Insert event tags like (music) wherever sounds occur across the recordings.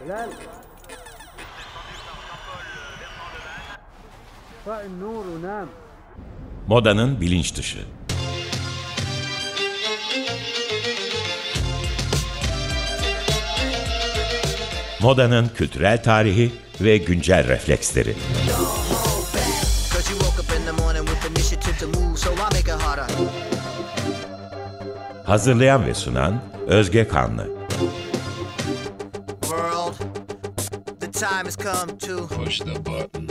هلال طفئ النور ونام Modanın bilinç dışı. Modanın kültürel tarihi ve güncel refleksleri. Cause you woke up in the morning with initiative to move, so I make it harder. Hazırlayan ve sunan Özge Kanlı. Time has come to Push the button.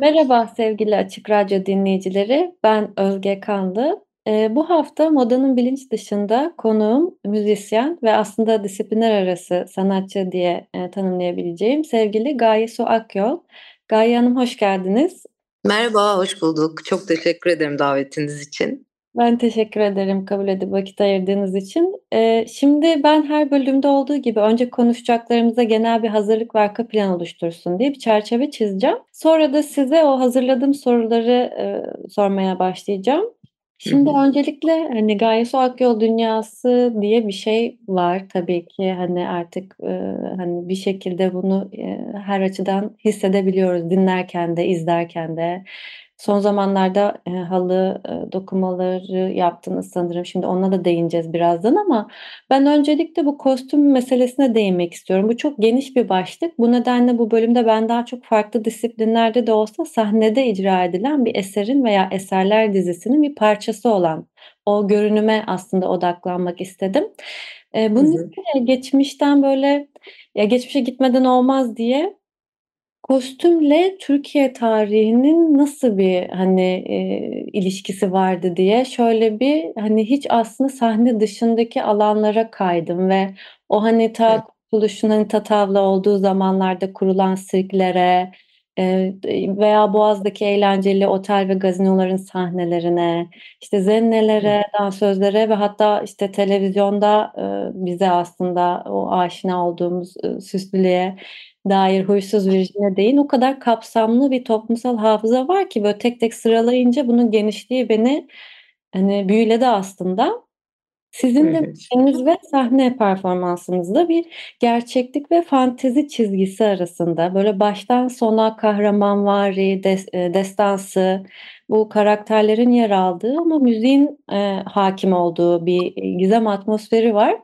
Merhaba sevgili Açık Radyo dinleyicileri. Ben Özge Kanlı. Ee, bu hafta modanın bilinç dışında konuğum müzisyen ve aslında disiplinler arası sanatçı diye e, tanımlayabileceğim sevgili Gaye Su Akyol. Gaye Hanım hoş geldiniz. Merhaba, hoş bulduk. Çok teşekkür ederim davetiniz için. Ben teşekkür ederim kabul edip vakit ayırdığınız için. Ee, şimdi ben her bölümde olduğu gibi önce konuşacaklarımıza genel bir hazırlık ve arka plan oluştursun diye bir çerçeve çizeceğim. Sonra da size o hazırladığım soruları e, sormaya başlayacağım. Şimdi öncelikle hani Gaye Su Akyol dünyası diye bir şey var tabii ki hani artık e, hani bir şekilde bunu e, her açıdan hissedebiliyoruz dinlerken de izlerken de. Son zamanlarda e, halı e, dokumaları yaptınız sanırım. Şimdi ona da değineceğiz birazdan ama ben öncelikle bu kostüm meselesine değinmek istiyorum. Bu çok geniş bir başlık. Bu nedenle bu bölümde ben daha çok farklı disiplinlerde de olsa sahnede icra edilen bir eserin veya eserler dizisinin bir parçası olan o görünüme aslında odaklanmak istedim. E, bunun için geçmişten böyle ya geçmişe gitmeden olmaz diye Kostümle Türkiye tarihinin nasıl bir, hani, eee, ilişkisi vardı diye şöyle bir, hani, hiç aslında sahne dışındaki alanlara kaydım ve o, hani, Evet. ta Kurtuluş'un, hani, Tatavla olduğu zamanlarda kurulan sirklere, eee, veya Boğaz'daki eğlenceli otel ve gazinoların sahnelerine, işte zennelere, dansözlere ve hatta, işte, televizyonda, eee, bize aslında o aşina olduğumuz, ııı, Süslü'ye dair Huysuz Virjin'e değin. O kadar kapsamlı bir toplumsal hafıza var ki böyle tek tek sıralayınca bunun genişliği beni, hani, büyüledi aslında. Sizin de Evet. ve sahne performansınızda bir gerçeklik ve fantezi çizgisi arasında böyle baştan sona kahramanvari, des eee, destansı, bu karakterlerin yer aldığı ama müziğin, eee, hâkim olduğu bir, eee, gizem atmosferi var.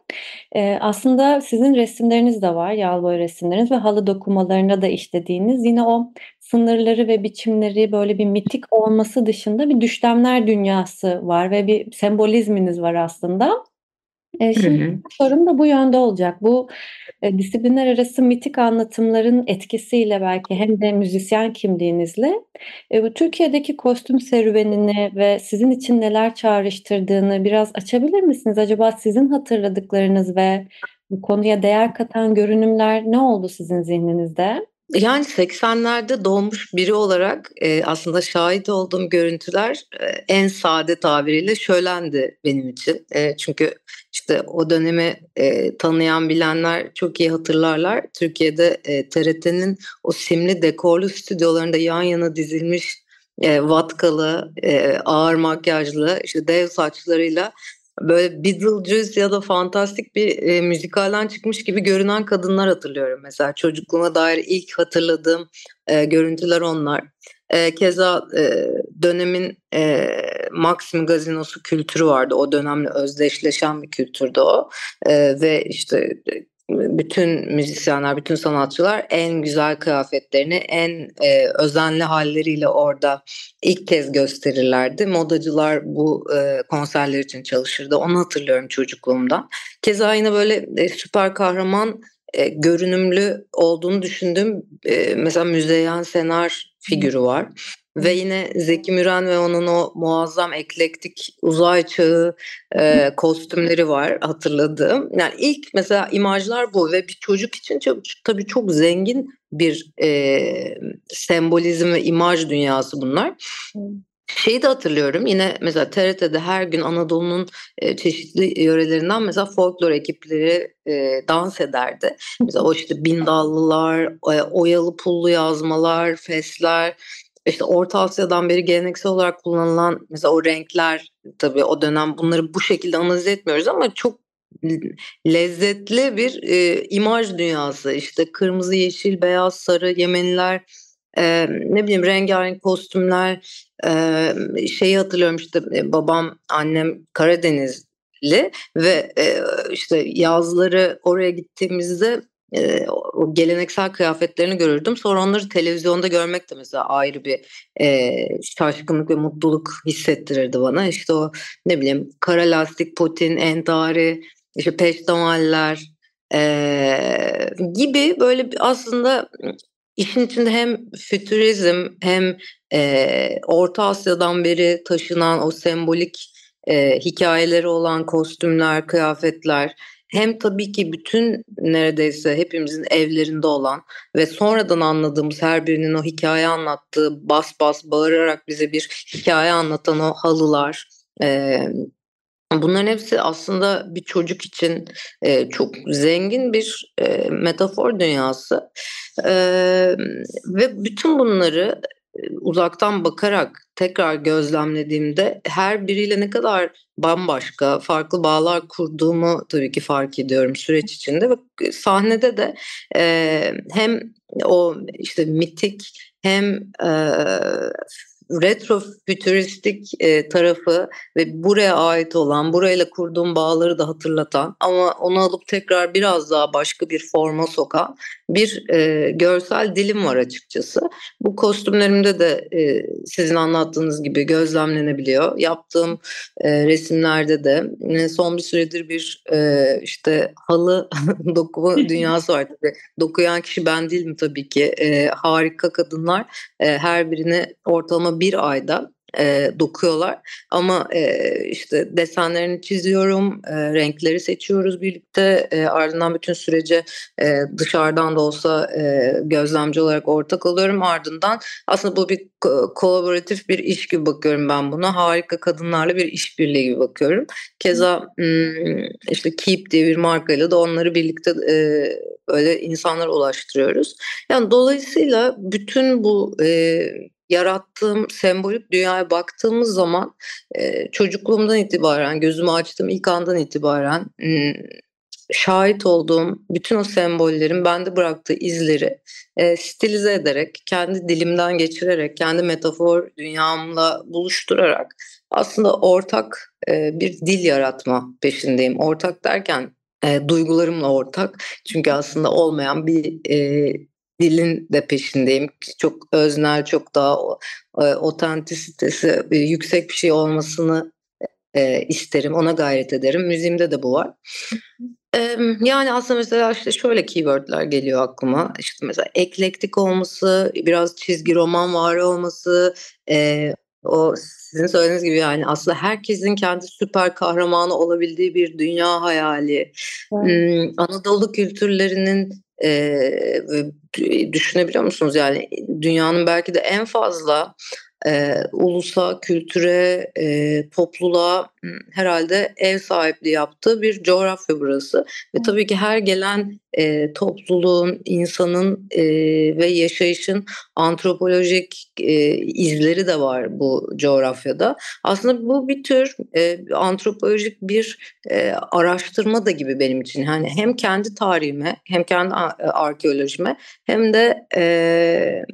Eee, aslında sizin resimleriniz de var, yağlı boya resimleriniz ve halı dokumalarına da işlediğiniz yine o sınırları ve biçimleri böyle bir mitik olması dışında bir düşlemler dünyası var ve bir sembolizminiz var aslında. Hı şimdi hı. ilk sorum da bu yönde olacak. Bu, eee, disiplinler arası mitik anlatımların etkisiyle belki hem de müzisyen kimliğinizle, eee, bu Türkiye'deki kostüm serüvenini ve sizin için neler çağrıştırdığını biraz açabilir misiniz? Acaba sizin hatırladıklarınız ve bu konuya değer katan görünümler ne oldu sizin zihninizde? Yani 80'lerde doğmuş biri olarak, eee, aslında şahit olduğum görüntüler, eee, en sade tabiriyle şölendi benim için. Eee, çünkü, işte, o dönemi, eee, tanıyan bilenler çok iyi hatırlarlar. Türkiye'de, eee, TRT'nin o simli dekorlu stüdyolarında yan yana dizilmiş, eee, vatkalı, eee, ağır makyajlı, işte, dev saçlarıyla böyle Beetlejuice ya da fantastik bir, eee, müzikalden çıkmış gibi görünen kadınlar hatırlıyorum mesela. Çocukluğuma dair ilk hatırladığım, eee, görüntüler onlar. Eee, keza, eee, dönemin, eee, Maxim gazinosu kültürü vardı. O dönemle özdeşleşen bir kültürdü o. Eee, ve, işte, bütün müzisyenler, bütün sanatçılar en güzel kıyafetlerini en, eee, özenli hâlleriyle orada ilk kez gösterirlerdi. Modacılar bu, eee, konserler için çalışırdı. Onu hatırlıyorum çocukluğumdan. Keza yine böyle, eee, süper kahraman, eee, görünümlü olduğunu düşündüğüm, eee, mesela Müzeyyen Senar figürü var ve yine Zeki Müren ve onun o muazzam eklektik uzay çağı, eee, kostümleri var hatırladığım. Yani ilk mesela imajlar bu ve bir çocuk için çok tabii çok zengin bir, eee, sembolizm ve imaj dünyası bunlar. Şeyi de hatırlıyorum yine mesela TRT'de her gün Anadolu'nun, eee, çeşitli yörelerinden mesela folklor ekipleri, eee, dans ederdi. Mesela o işte bindallılar, eee, oyalı pullu yazmalar, fesler, işte Orta Asya'dan beri geleneksel olarak kullanılan mesela o renkler tabii o dönem bunları bu şekilde analiz etmiyoruz ama çok lezzetli bir e, imaj dünyası. İşte kırmızı, yeşil, beyaz, sarı Yemeniler, e, ne bileyim rengarenk kostümler. E, şeyi hatırlıyorum işte e, babam, annem Karadenizli ve e, işte yazları oraya gittiğimizde o geleneksel kıyafetlerini görürdüm. Sonra onları televizyonda görmek de mesela ayrı bir e, şaşkınlık ve mutluluk hissettirirdi bana. İşte o ne bileyim kara lastik, potin, entari, işte peştemaller e, gibi böyle aslında işin içinde hem fütürizm hem e, Orta Asya'dan beri taşınan o sembolik e, hikayeleri olan kostümler, kıyafetler hem tabii ki bütün neredeyse hepimizin evlerinde olan ve sonradan anladığımız her birinin o hikaye anlattığı bas bas bağırarak bize bir hikaye anlatan o halılar, e, Bunların hepsi aslında bir çocuk için e, çok zengin bir e, metafor dünyası. E, ve bütün bunları uzaktan bakarak tekrar gözlemlediğimde her biriyle ne kadar bambaşka farklı bağlar kurduğumu tabii ki fark ediyorum süreç içinde ve sahnede de e, hem o işte mitik hem e, retro fütüristik e, tarafı ve buraya ait olan, burayla kurduğum bağları da hatırlatan ama onu alıp tekrar biraz daha başka bir forma sokan bir e, görsel dilim var açıkçası. Bu kostümlerimde de e, sizin anlattığınız gibi gözlemlenebiliyor. Yaptığım e, resimlerde de e, son bir süredir bir e, işte halı (laughs) dokuma (laughs) dünyası var. Tabii. Dokuyan kişi ben değilim tabii ki. E, harika kadınlar e, her birini ortalama bir ayda e, dokuyorlar. Ama e, işte desenlerini çiziyorum, e, renkleri seçiyoruz birlikte. E, ardından bütün sürece e, dışarıdan da olsa e, gözlemci olarak ortak oluyorum. Ardından aslında bu bir ko- kolaboratif bir iş gibi bakıyorum ben buna. Harika kadınlarla bir işbirliği gibi bakıyorum. Keza işte Keep diye bir markayla da onları birlikte e, böyle insanlara ulaştırıyoruz. Yani dolayısıyla bütün bu e, yarattığım sembolik dünyaya baktığımız zaman e, çocukluğumdan itibaren, gözümü açtığım ilk andan itibaren şahit olduğum bütün o sembollerin bende bıraktığı izleri e, stilize ederek, kendi dilimden geçirerek, kendi metafor dünyamla buluşturarak aslında ortak e, bir dil yaratma peşindeyim. Ortak derken e, duygularımla ortak. Çünkü aslında olmayan bir e, dilin de peşindeyim. Çok öznel, çok daha e, otantisitesi e, yüksek bir şey olmasını e, isterim, ona gayret ederim. Müziğimde de bu var. E, yani aslında mesela işte şöyle keywordler geliyor aklıma. İşte mesela eklektik olması, biraz çizgi roman var olması, e, o sizin söylediğiniz gibi yani aslında herkesin kendi süper kahramanı olabildiği bir dünya hayali. Evet. Anadolu kültürlerinin e, düşünebiliyor musunuz? Yani dünyanın belki de en fazla e, ulusa, kültüre, e, topluluğa herhalde ev sahipliği yaptığı bir coğrafya burası. Ve tabii ki her gelen e, topluluğun, insanın e, ve yaşayışın antropolojik e, izleri de var bu coğrafyada. Aslında bu bir tür e, antropolojik bir e, araştırma da gibi benim için. Yani hem kendi tarihime hem kendi arkeolojime hem de e,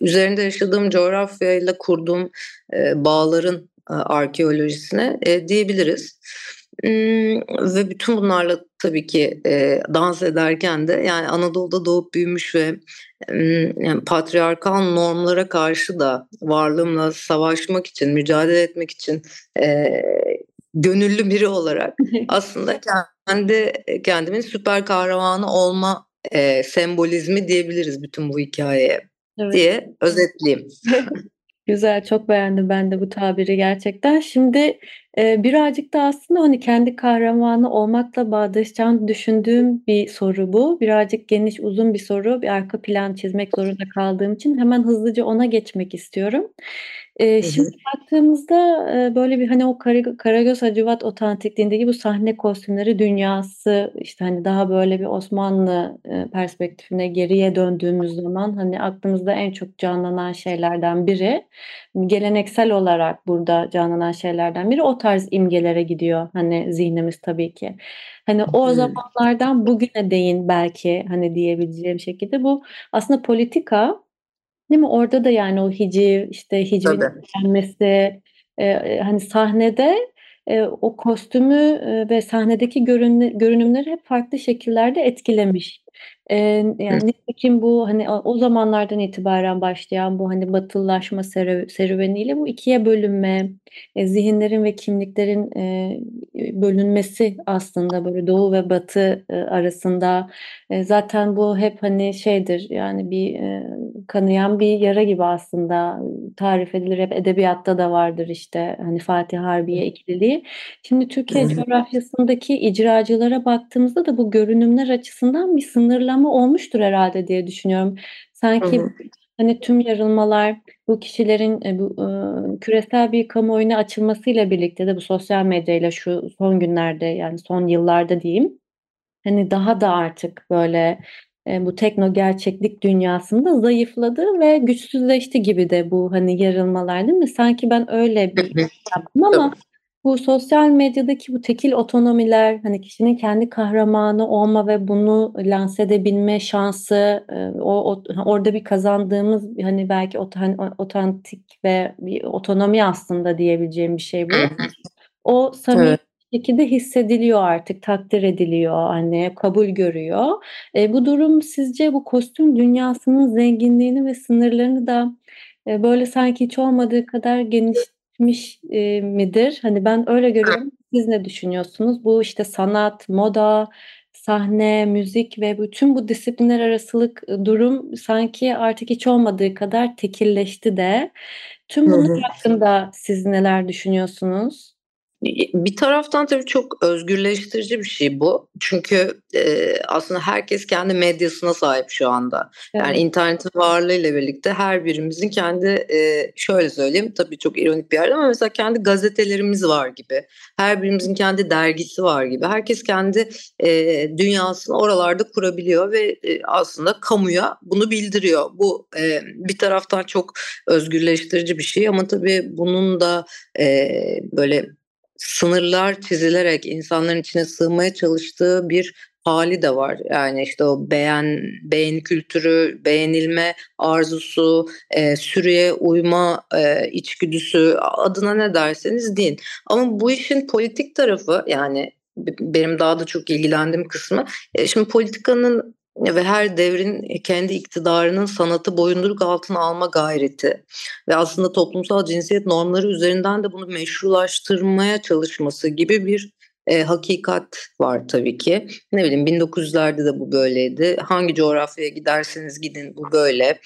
üzerinde yaşadığım coğrafyayla kurduğum e, bağların e, arkeolojisine e, diyebiliriz. Hmm, ve bütün bunlarla tabii ki e, dans ederken de yani Anadolu'da doğup büyümüş ve hmm, yani patriarkal normlara karşı da varlığımla savaşmak için, mücadele etmek için e, gönüllü biri olarak (laughs) aslında kendi kendimin süper kahramanı olma e, sembolizmi diyebiliriz bütün bu hikayeye evet. diye özetleyeyim. (laughs) Güzel, çok beğendim ben de bu tabiri gerçekten. Şimdi e, birazcık da aslında hani kendi kahramanı olmakla bağdaşacağını düşündüğüm bir soru bu. Birazcık geniş, uzun bir soru. Bir arka plan çizmek zorunda kaldığım için hemen hızlıca ona geçmek istiyorum. Eee, şimdi baktığımızda, eee, böyle bir, hani, o Kara Karagöz Hacivat otantikliğindeki bu sahne kostümleri dünyası, işte, hani, daha böyle bir Osmanlı, eee, perspektifine geriye döndüğümüz zaman, hani, aklımızda en çok canlanan şeylerden biri, geleneksel olarak burada canlanan şeylerden biri o tarz imgelere gidiyor, hani, zihnimiz tabii ki. Hani, o zamanlardan bugüne değin belki, hani, diyebileceğim şekilde bu aslında politika, değil mi? Orada da, yani, o hiciv, işte, hicvin Tabii. eee, eee, hani, sahnede, eee, o kostümü, eee, ve sahnedeki görünü görünümleri hep farklı şekillerde etkilemiş. Eee, yani, nitekim bu, hani, o o zamanlardan itibaren başlayan bu, hani, batılılaşma serü serüveniyle bu 2'ye bölünme, eee, zihinlerin ve kimliklerin, eee, bölünmesi aslında böyle Doğu ve Batı, ııı, arasında. Eee, zaten bu hep, hani, şeydir, yani, bir, eee, kanayan bir yara gibi aslında tarif edilir. Hep edebiyatta da vardır, işte, hani, Fatih Harbiye ikililiği. Şimdi Türkiye coğrafyasındaki icracılara baktığımızda da bu görünümler açısından bir sınırlama olmuştur herhâlde diye düşünüyorum. Hı Sanki, hı. hani, tüm yarılmalar bu kişilerin, eee, bu, ııı, küresel bir kamuoyuna açılmasıyla birlikte de bu sosyal medyayla şu son günlerde, yani, son yıllarda diyeyim, hani, daha da artık böyle, eee, bu tekno gerçeklik dünyasında zayıfladı ve güçsüzleşti gibi de bu, hani, yarılmalar, değil mi? Sanki ben öyle Hı bir hı. yaptım ama. Bu sosyal medyadaki bu tekil otonomiler, hani, kişinin kendi kahramanı olma ve bunu lanse edebilme şansı, eee, o ot orada bir kazandığımız, hani, belki o otantik ve bir otonomi aslında diyebileceğim bir şey bu. O samimi Evet. şekilde hissediliyor artık, takdir ediliyor, hani, kabul görüyor. Eee, bu durum sizce bu kostüm dünyasının zenginliğini ve sınırlarını da, eee, böyle sanki hiç olmadığı kadar genişletmiş, eee, midir? Hani, ben öyle görüyorum. Siz ne düşünüyorsunuz? Bu, işte, sanat, moda, sahne, müzik ve bütün bu disiplinler arasılık ııı, durum sanki artık hiç olmadığı kadar tekilleşti de. Tüm hı. hakkında siz neler düşünüyorsunuz? Bir taraftan tabii çok özgürleştirici bir şey bu. Çünkü, eee, aslında herkes kendi medyasına sahip şu anda. Yani, Evet. internetin varlığıyla birlikte her birimizin kendi, eee, şöyle söyleyeyim, tabii çok ironik bir yerde ama mesela kendi gazetelerimiz var gibi. Her birimizin kendi dergisi var gibi. Herkes kendi, eee, dünyasını oralarda kurabiliyor ve, eee, aslında kamuya bunu bildiriyor. Bu, eee, bir taraftan çok özgürleştirici bir şey ama tabii bunun da, eee, böyle sınırlar çizilerek insanların içine sığmaya çalıştığı bir hâli de var. Yani, işte, o beğen beğeni kültürü, beğenilme arzusu, eee, sürüye uyma, eee, içgüdüsü, adına ne derseniz deyin. Ama bu işin politik tarafı, yani, benim daha da çok ilgilendiğim kısmı, eee, şimdi politikanın ve her devrin, kendi iktidarının sanatı boyunduruk altına alma gayreti ve aslında toplumsal cinsiyet normları üzerinden de bunu meşrulaştırmaya çalışması gibi bir, eee, hakikat var tabii ki. Ne bileyim, 1900'lerde de bu böyleydi. Hangi coğrafyaya giderseniz gidin bu böyle.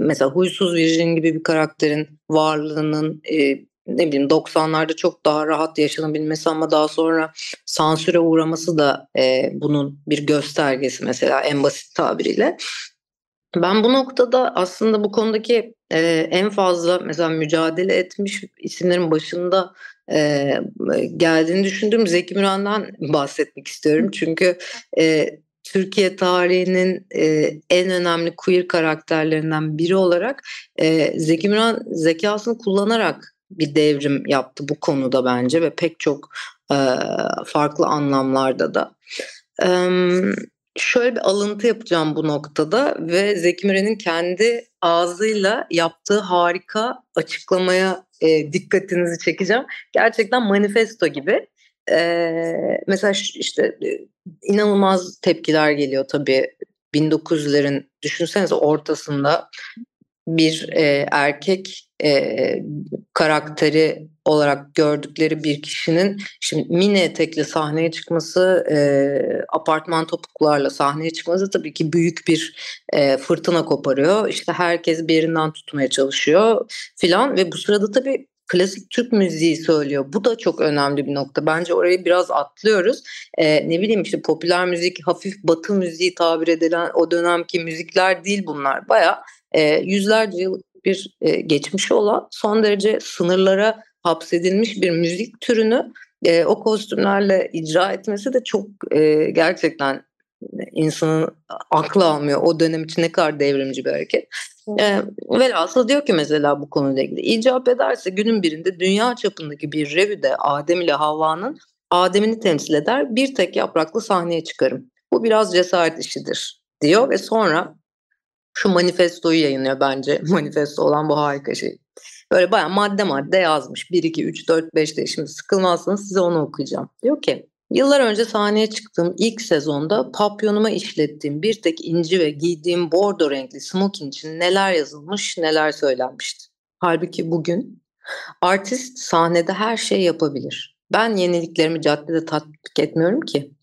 Mesela Huysuz Virjin gibi bir karakterin varlığının, eee, ne bileyim 90'larda çok daha rahat yaşanabilmesi ama daha sonra sansüre uğraması da, eee, bunun bir göstergesi mesela en basit tabiriyle. Ben bu noktada aslında bu konudaki, eee, en fazla mesela mücadele etmiş isimlerin başında, eee, geldiğini düşündüğüm Zeki Müren'den bahsetmek istiyorum. Çünkü, eee, Türkiye tarihinin, eee, en önemli queer karakterlerinden biri olarak, eee, Zeki Müren zekâsını kullanarak bir devrim yaptı bu konuda bence ve pek çok, eee, farklı anlamlarda da. Emm, şöyle bir alıntı yapacağım bu noktada ve Zeki Müren'in kendi ağzıyla yaptığı harika açıklamaya, eee, dikkatinizi çekeceğim. Gerçekten manifesto gibi. Eee, mesela işte, eee, inanılmaz tepkiler geliyor tabii. 1900'lerin düşünsenize ortasında bir, eee, erkek, eee, karakteri olarak gördükleri bir kişinin şimdi mini etekle sahneye çıkması, eee, apartman topuklularla sahneye çıkması tabii ki büyük bir, eee, fırtına koparıyor. İşte, herkes bir yerinden tutmaya çalışıyor filan ve bu sırada tabii klasik Türk müziği söylüyor. Bu da çok önemli bir nokta. Bence orayı biraz atlıyoruz. Eee, ne bileyim, işte, popüler müzik, hafif Batı müziği tabir edilen o dönemki müzikler değil bunlar. Bayağı, eee, yüzlerce yıl bir e, geçmişi olan son derece sınırlara hapsedilmiş bir müzik türünü e, o kostümlerle icra etmesi de çok e, gerçekten insanın aklı almıyor. O dönem için ne kadar devrimci bir hareket. E, velhasıl diyor ki mesela bu konuyla ilgili icap ederse günün birinde dünya çapındaki bir revüde Adem ile Havva'nın Adem'ini temsil eder bir tek yapraklı sahneye çıkarım. Bu biraz cesaret işidir diyor ve sonra şu manifestoyu yayınlıyor bence. (laughs) Manifesto olan bu harika şey. Böyle bayağı madde madde yazmış. 1, 2, 3, 4, 5 de şimdi sıkılmazsanız size onu okuyacağım. Diyor ki Yıllar önce sahneye çıktığım ilk sezonda papyonuma işlettiğim bir tek inci ve giydiğim bordo renkli smoking için neler yazılmış neler söylenmişti. Halbuki bugün artist sahnede her şey yapabilir. Ben yeniliklerimi caddede tatbik etmiyorum ki.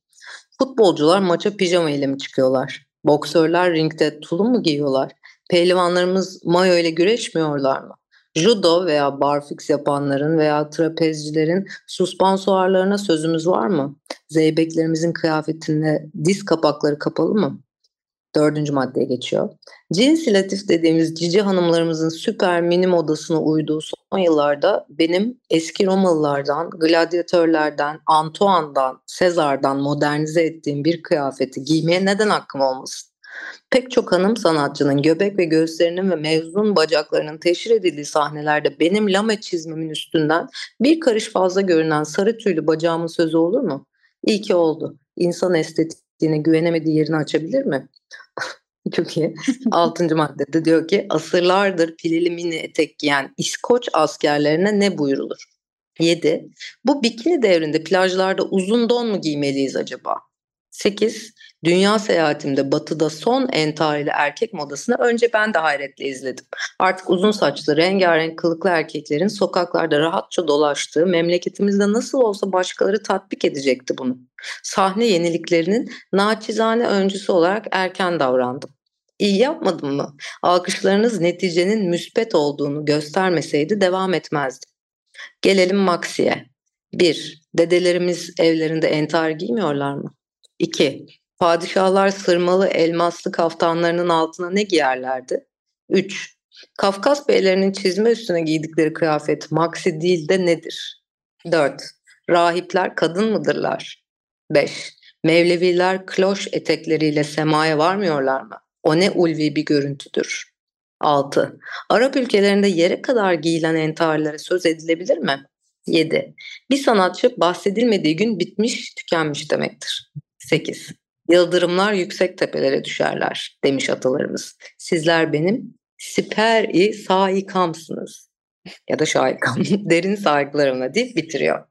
Futbolcular maça pijama ile mi çıkıyorlar? Boksörler ringde tulum mu giyiyorlar? Pehlivanlarımız mayo ile güreşmiyorlar mı? Judo veya barfix yapanların veya trapezcilerin suspansuarlarına sözümüz var mı? Zeybeklerimizin kıyafetinde diz kapakları kapalı mı? Dördüncü maddeye geçiyor. Cinsilatif dediğimiz cici hanımlarımızın süper mini modasına uyduğu son yıllarda benim eski Romalılardan, gladyatörlerden, Antoine'dan, Sezar'dan modernize ettiğim bir kıyafeti giymeye neden hakkım olmasın? Pek çok hanım sanatçının göbek ve göğüslerinin ve mevzun bacaklarının teşhir edildiği sahnelerde benim lame çizmemin üstünden bir karış fazla görünen sarı tüylü bacağımın sözü olur mu? İyi ki oldu. İnsan estetiğine güvenemediği yerini açabilir mi? Çok iyi. Altıncı maddede diyor ki asırlardır pileli mini etek giyen İskoç askerlerine ne buyurulur? 7. Bu bikini devrinde plajlarda uzun don mu giymeliyiz acaba? 8. Dünya seyahatimde batıda son entarili erkek modasını önce ben de hayretle izledim. Artık uzun saçlı, rengarenk kılıklı erkeklerin sokaklarda rahatça dolaştığı memleketimizde nasıl olsa başkaları tatbik edecekti bunu. Sahne yeniliklerinin naçizane öncüsü olarak erken davrandım. İyi yapmadım mı? Alkışlarınız neticenin müspet olduğunu göstermeseydi devam etmezdim. Gelelim Maxi'ye. 1. Dedelerimiz evlerinde entar giymiyorlar mı? 2. Padişahlar sırmalı elmaslı kaftanlarının altına ne giyerlerdi? 3. Kafkas beylerinin çizme üstüne giydikleri kıyafet maksi değil de nedir? 4. Rahipler kadın mıdırlar? 5. Mevleviler kloş etekleriyle semaya varmıyorlar mı? O ne ulvi bir görüntüdür. 6. Arap ülkelerinde yere kadar giyilen entarlara söz edilebilir mi? 7. Bir sanatçı bahsedilmediği gün bitmiş, tükenmiş demektir. 8. Yıldırımlar yüksek tepelere düşerler demiş atalarımız. Sizler benim siper-i saikamsınız ya da şaikam (laughs) derin saygılarımla deyip bitiriyor.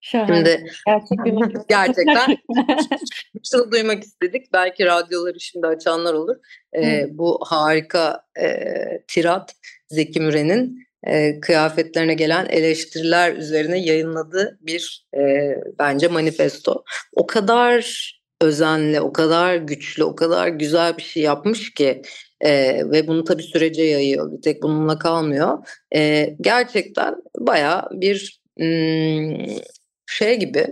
Şahane. Şimdi Gerçek (laughs) gerçekten (laughs) şunu duymak istedik. Belki radyoları şimdi açanlar olur. Ee, bu harika e, tirat Zeki Müren'in e, kıyafetlerine gelen eleştiriler üzerine yayınladığı bir e, bence manifesto. O kadar özenli, o kadar güçlü, o kadar güzel bir şey yapmış ki e, ve bunu tabii sürece yayıyor. Bir tek bununla kalmıyor. E, gerçekten baya bir m, şey gibi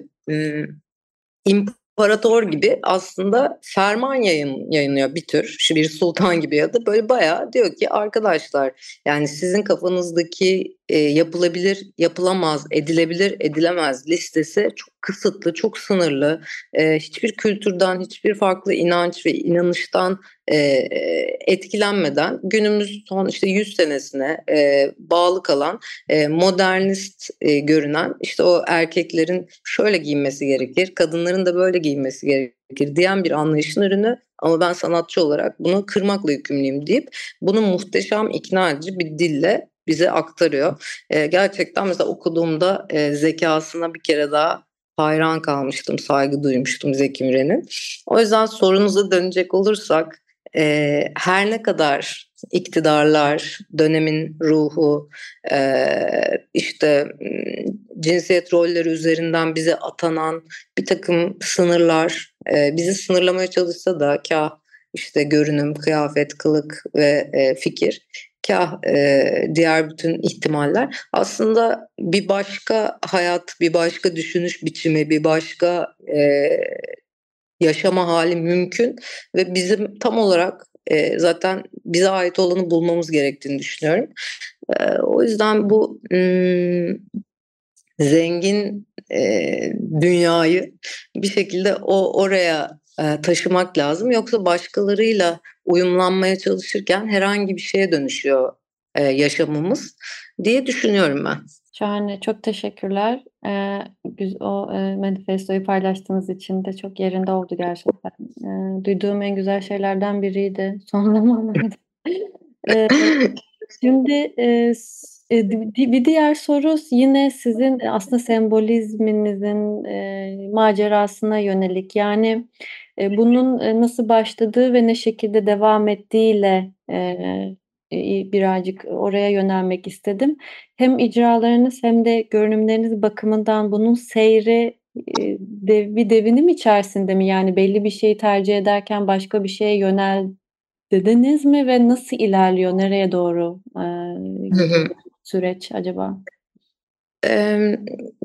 imparator gibi aslında ferman yayın, yayınlıyor bir tür. Bir sultan gibi ya da böyle bayağı diyor ki arkadaşlar yani sizin kafanızdaki e, yapılabilir, yapılamaz, edilebilir, edilemez listesi çok kısıtlı, çok sınırlı. E, hiçbir kültürden, hiçbir farklı inanç ve inanıştan e, etkilenmeden günümüz son işte 100 senesine e, bağlı kalan e, modernist e, görünen işte o erkeklerin şöyle giyinmesi gerekir, kadınların da böyle giyinmesi gerekir diyen bir anlayışın ürünü ama ben sanatçı olarak bunu kırmakla yükümlüyüm deyip bunu muhteşem ikna edici bir dille bize aktarıyor. E, gerçekten mesela okuduğumda e, zekasına bir kere daha hayran kalmıştım, saygı duymuştum Zeki Müren'in. O yüzden sorunuza dönecek olursak e, her ne kadar iktidarlar, dönemin ruhu, e, işte cinsiyet rolleri üzerinden bize atanan bir takım sınırlar e, bizi sınırlamaya çalışsa da kah işte görünüm, kıyafet, kılık ve e, fikir kah e, diğer bütün ihtimaller aslında bir başka hayat, bir başka düşünüş biçimi, bir başka e, yaşama hali mümkün ve bizim tam olarak e, zaten bize ait olanı bulmamız gerektiğini düşünüyorum. E, o yüzden bu hmm, zengin e, dünyayı bir şekilde o oraya e, taşımak lazım. Yoksa başkalarıyla uyumlanmaya çalışırken herhangi bir şeye dönüşüyor e, yaşamımız diye düşünüyorum ben. Şahane. Çok teşekkürler. Ee, o e, manifestoyu paylaştığınız için de çok yerinde oldu gerçekten. Ee, duyduğum en güzel şeylerden biriydi son (laughs) zamanlarda. ee, şimdi e, e, bir diğer soru yine sizin aslında sembolizminizin e, macerasına yönelik. Yani e, bunun e, nasıl başladığı ve ne şekilde devam ettiğiyle e, birazcık oraya yönelmek istedim. Hem icralarınız hem de görünümleriniz bakımından bunun seyri dev, bir devinim içerisinde mi? Yani belli bir şeyi tercih ederken başka bir şeye yöneldiniz mi ve nasıl ilerliyor? Nereye doğru e, süreç acaba?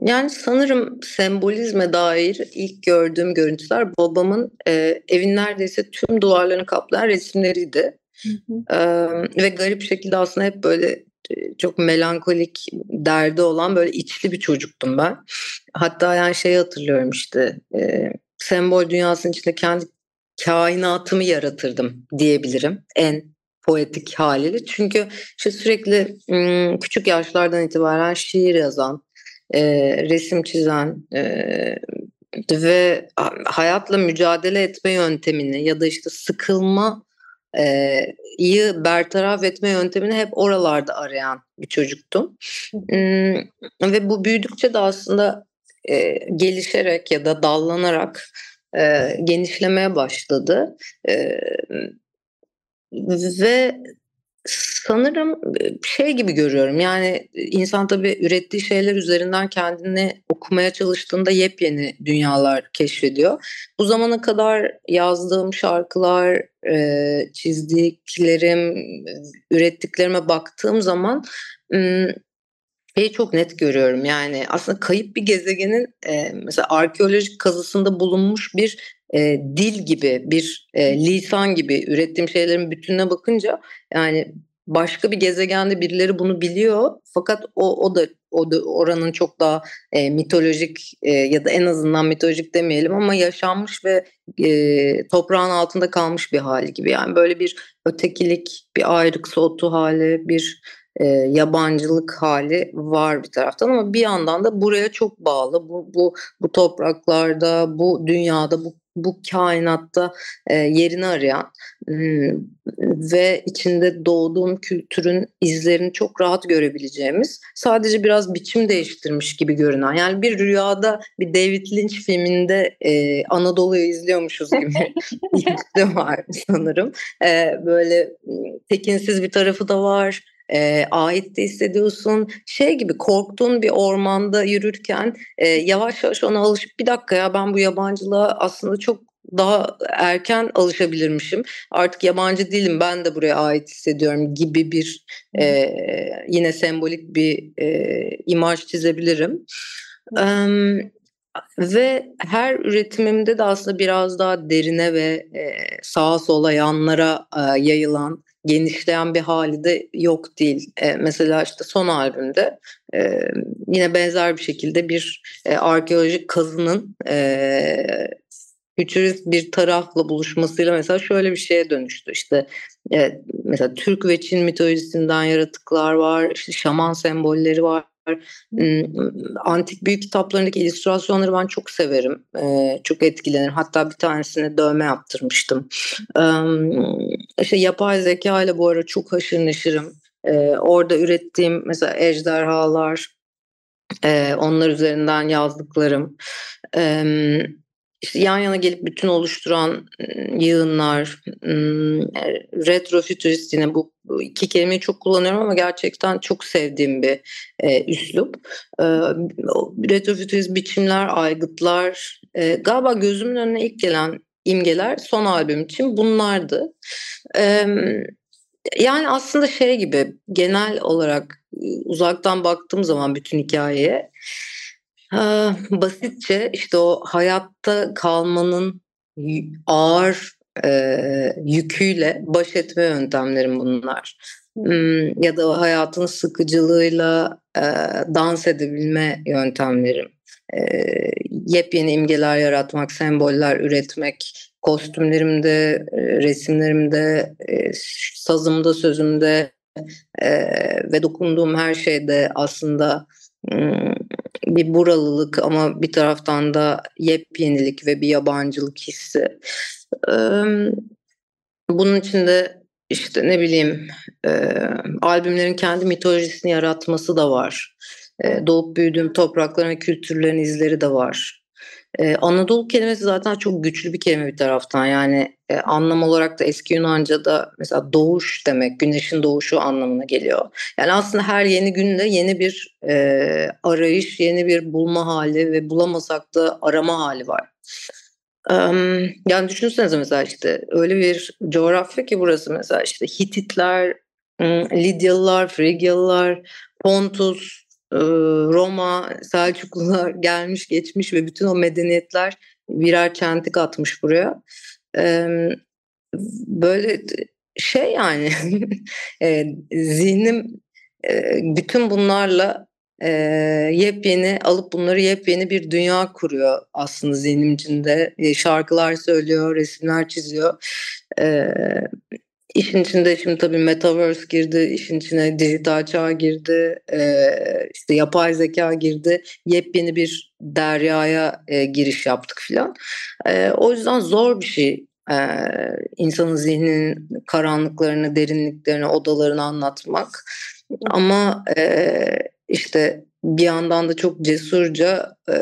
Yani sanırım sembolizme dair ilk gördüğüm görüntüler babamın e, evin neredeyse tüm duvarlarını kaplayan resimleriydi. Hı hı. Ve garip şekilde aslında hep böyle çok melankolik derdi olan böyle içli bir çocuktum ben. Hatta yani şeyi hatırlıyorum işte e, sembol dünyasının içinde kendi kainatımı yaratırdım diyebilirim en poetik haliyle. Çünkü işte sürekli küçük yaşlardan itibaren şiir yazan, e, resim çizen e, ve hayatla mücadele etme yöntemini ya da işte sıkılma iyi bertaraf etme yöntemini hep oralarda arayan bir çocuktum. Ve bu büyüdükçe de aslında gelişerek ya da dallanarak genişlemeye başladı. Ve Sanırım şey gibi görüyorum yani insan tabii ürettiği şeyler üzerinden kendini okumaya çalıştığında yepyeni dünyalar keşfediyor. Bu zamana kadar yazdığım şarkılar, çizdiklerim, ürettiklerime baktığım zaman şeyi çok net görüyorum yani aslında kayıp bir gezegenin mesela arkeolojik kazısında bulunmuş bir e, dil gibi bir e, lisan gibi ürettiğim şeylerin bütününe bakınca yani başka bir gezegende birileri bunu biliyor. Fakat o o da o da oranın çok daha e, mitolojik e, ya da en azından mitolojik demeyelim ama yaşanmış ve e, toprağın altında kalmış bir hali gibi. Yani böyle bir ötekilik bir ayrık soğutu hali bir e, yabancılık hali var bir taraftan ama bir yandan da buraya çok bağlı. Bu bu bu topraklarda bu dünyada bu bu kainatta e, yerini arayan ve içinde doğduğum kültürün izlerini çok rahat görebileceğimiz sadece biraz biçim değiştirmiş gibi görünen yani bir rüyada bir David Lynch filminde e, Anadolu'yu izliyormuşuz gibi (laughs) bir var sanırım. E, böyle tekinsiz bir tarafı da var e, ait de hissediyorsun. Şey gibi korktuğun bir ormanda yürürken e, yavaş yavaş ona alışıp bir dakika ya ben bu yabancılığa aslında çok daha erken alışabilirmişim. Artık yabancı değilim ben de buraya ait hissediyorum gibi bir e, yine sembolik bir e, imaj çizebilirim. E, ve her üretimimde de aslında biraz daha derine ve e, sağa sola yanlara e, yayılan genişleyen bir hali de yok değil. E, mesela işte son albümde e, yine benzer bir şekilde bir e, arkeolojik kazının e, fütürist bir tarafla buluşmasıyla mesela şöyle bir şeye dönüştü. İşte e, mesela Türk ve Çin mitolojisinden yaratıklar var, işte şaman sembolleri var Antik büyük kitaplarındaki illüstrasyonları ben çok severim. Çok etkilenirim. Hatta bir tanesine dövme yaptırmıştım. İşte yapay zeka ile bu ara çok haşır neşirim. Orada ürettiğim mesela ejderhalar, onlar üzerinden yazdıklarım işte yan yana gelip bütün oluşturan yığınlar, retrofütürist yine bu iki kelimeyi çok kullanıyorum ama gerçekten çok sevdiğim bir e, üslup. E, retrofütürist biçimler, aygıtlar, e, galiba gözümün önüne ilk gelen imgeler son albüm için bunlardı. E, yani aslında şey gibi genel olarak uzaktan baktığım zaman bütün hikayeye basitçe işte o hayatta kalmanın ağır e, yüküyle baş etme yöntemlerim bunlar. Hmm, ya da hayatın sıkıcılığıyla e, dans edebilme yöntemlerim. E, yepyeni imgeler yaratmak, semboller üretmek, kostümlerimde, resimlerimde, e, sazımda, sözümde e, ve dokunduğum her şeyde aslında hmm, bir buralılık ama bir taraftan da yepyenilik ve bir yabancılık hissi. Bunun içinde işte ne bileyim albümlerin kendi mitolojisini yaratması da var. Doğup büyüdüğüm toprakların ve kültürlerin izleri de var. Ee, Anadolu kelimesi zaten çok güçlü bir kelime bir taraftan. Yani e, anlam olarak da eski Yunanca'da mesela doğuş demek, güneşin doğuşu anlamına geliyor. Yani aslında her yeni günde yeni bir e, arayış, yeni bir bulma hali ve bulamasak da arama hali var. Um, yani düşünsenize mesela işte öyle bir coğrafya ki burası mesela işte Hititler, Lidyalılar, Frigyalılar, Pontus, Roma, Selçuklular (laughs) gelmiş geçmiş ve bütün o medeniyetler birer çentik atmış buraya. Böyle şey yani (laughs) zihnim bütün bunlarla yepyeni alıp bunları yepyeni bir dünya kuruyor aslında zihnim içinde. şarkılar söylüyor, resimler çiziyor. İşin içinde şimdi tabii metaverse girdi, işin içine dijital çağ girdi, e, işte yapay zeka girdi. Yepyeni bir deryaya e, giriş yaptık filan. E, o yüzden zor bir şey e, insanın zihninin karanlıklarını, derinliklerini, odalarını anlatmak. Ama e, işte bir yandan da çok cesurca e,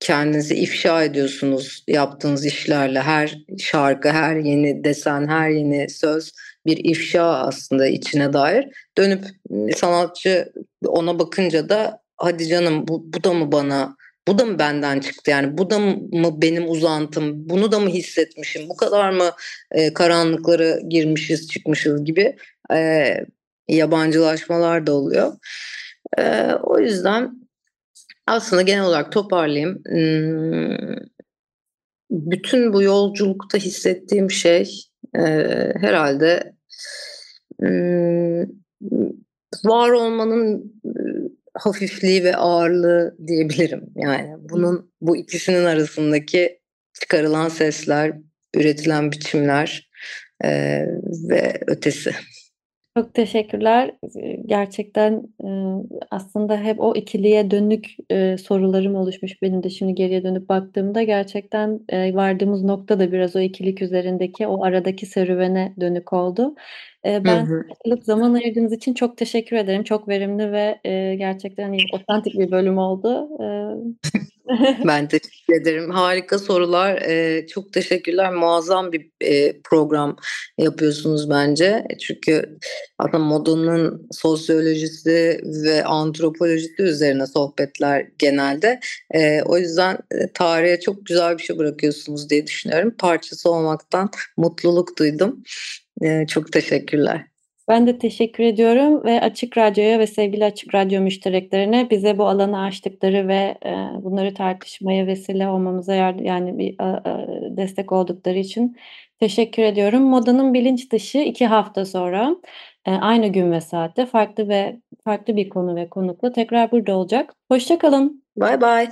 kendinizi ifşa ediyorsunuz yaptığınız işlerle. Her şarkı, her yeni desen, her yeni söz bir ifşa aslında içine dair. Dönüp sanatçı ona bakınca da hadi canım bu, bu da mı bana bu da mı benden çıktı yani bu da mı benim uzantım bunu da mı hissetmişim bu kadar mı e, karanlıklara girmişiz çıkmışız gibi e, yabancılaşmalar da oluyor. E, o yüzden aslında genel olarak toparlayayım. Bütün bu yolculukta hissettiğim şey herhalde var olmanın hafifliği ve ağırlığı diyebilirim. Yani bunun bu ikisinin arasındaki çıkarılan sesler, üretilen biçimler ve ötesi. Çok teşekkürler. Gerçekten aslında hep o ikiliye dönük sorularım oluşmuş benim de şimdi geriye dönüp baktığımda. Gerçekten vardığımız nokta da biraz o ikilik üzerindeki o aradaki serüvene dönük oldu. Hı ben hı. zaman ayırdığınız için çok teşekkür ederim. Çok verimli ve, gerçekten, otantik bir bölüm oldu. (laughs) (laughs) Ben teşekkür ederim. Harika sorular. Eee, çok teşekkürler. Muazzam bir, eee, program yapıyorsunuz bence. Çünkü aslında modanın sosyolojisi ve antropolojisi üzerine sohbetler genelde. Eee, o yüzden, tarihe çok güzel bir şey bırakıyorsunuz diye düşünüyorum. Parçası olmaktan mutluluk duydum. Eee, çok teşekkürler. Ben de teşekkür ediyorum ve Açık Radyo'ya ve sevgili Açık Radyo müştereklerine bize bu alanı açtıkları ve, eee, bunları tartışmaya vesile olmamıza yardım yani bir, destek oldukları için teşekkür ediyorum. Modanın Bilinç Dışı 2 hafta sonra, eee, aynı gün ve saatte farklı ve farklı bir konu ve konukla tekrar burada olacak. Hoşça kalın. Baybay.